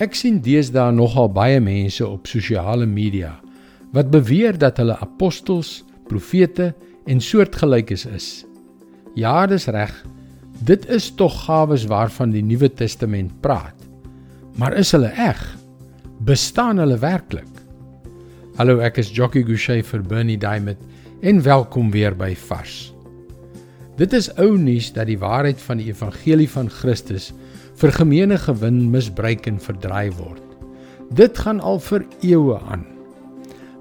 Ek sien deesdae nogal baie mense op sosiale media wat beweer dat hulle apostels, profete en soortgelykes is. Ja, dis reg. Dit is tog gawes waarvan die Nuwe Testament praat. Maar is hulle eg? Bestaan hulle werklik? Hallo, ek is Jockey Gouchee vir Bernie Diamond en welkom weer by Vars. Dit is ou nuus dat die waarheid van die evangelie van Christus vir gemeene gewin misbruik en verdraai word. Dit gaan al vir eeue aan.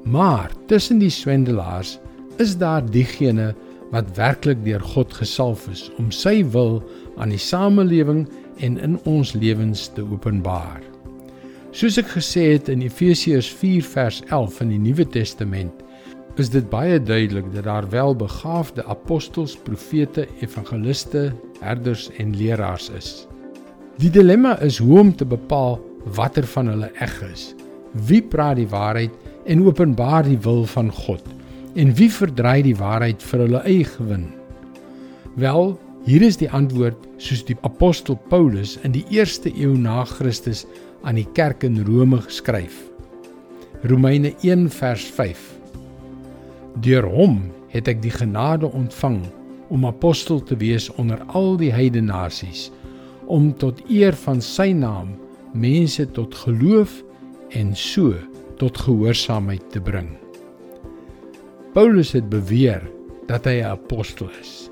Maar tussen die swendelaars is daar diegene wat werklik deur God gesalf is om sy wil aan die samelewing en in ons lewens te openbaar. Soos ek gesê het in Efesiërs 4 vers 11 in die Nuwe Testament, is dit baie duidelik dat daar wel begaafde apostels, profete, evangeliste, herders en leraars is. Die dilemma is hoe om te bepaal watter van hulle eg is. Wie praat die waarheid en openbaar die wil van God? En wie verdry die waarheid vir hulle eie gewin? Wel, hier is die antwoord soos die apostel Paulus in die 1ste eeu na Christus aan die kerk in Rome geskryf. Romeine 1 vers 5. Deur hom het ek die genade ontvang om apostel te wees onder al die heidene nasies om tot eer van sy naam mense tot geloof en so tot gehoorsaamheid te bring. Paulus het beweer dat hy 'n apostel is.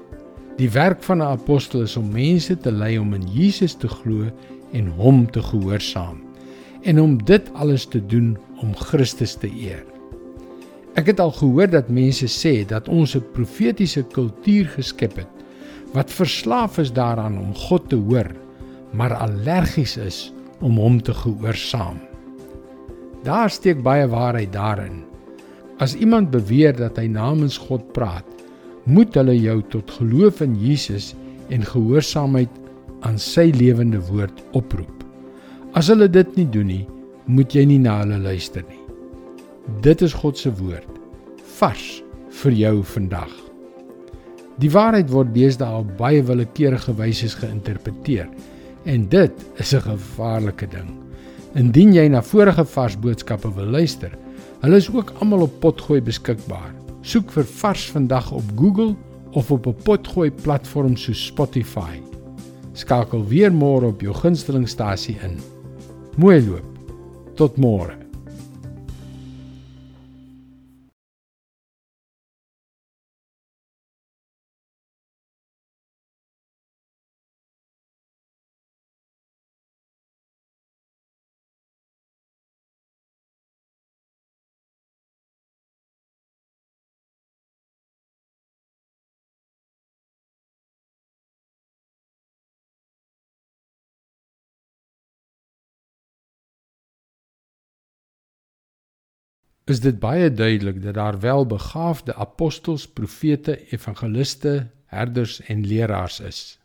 Die werk van 'n apostel is om mense te lei om in Jesus te glo en hom te gehoorsaam en om dit alles te doen om Christus te eer. Ek het al gehoor dat mense sê dat ons 'n profetiese kultuur geskep het wat verslaaf is daaraan om God te hoor maar allergies is om hom te gehoorsaam. Daar steek baie waarheid daarin. As iemand beweer dat hy namens God praat, moet hulle jou tot geloof in Jesus en gehoorsaamheid aan sy lewende woord oproep. As hulle dit nie doen nie, moet jy nie na hulle luister nie. Dit is God se woord vars vir jou vandag. Die waarheid word deesdae op baie willekeurige wyse geïnterpreteer. En dit is 'n gevaarlike ding. Indien jy na vorige vars boodskappe wil luister, hulle is ook almal op Potgooi beskikbaar. Soek vir Vars vandag op Google of op 'n Potgooi platform soos Spotify. Skakel weer môre op jou gunstelingstasie in. Mooi loop. Tot môre. Is dit baie duidelik dat daar wel begaafde apostels, profete, evangeliste, herders en leraars is.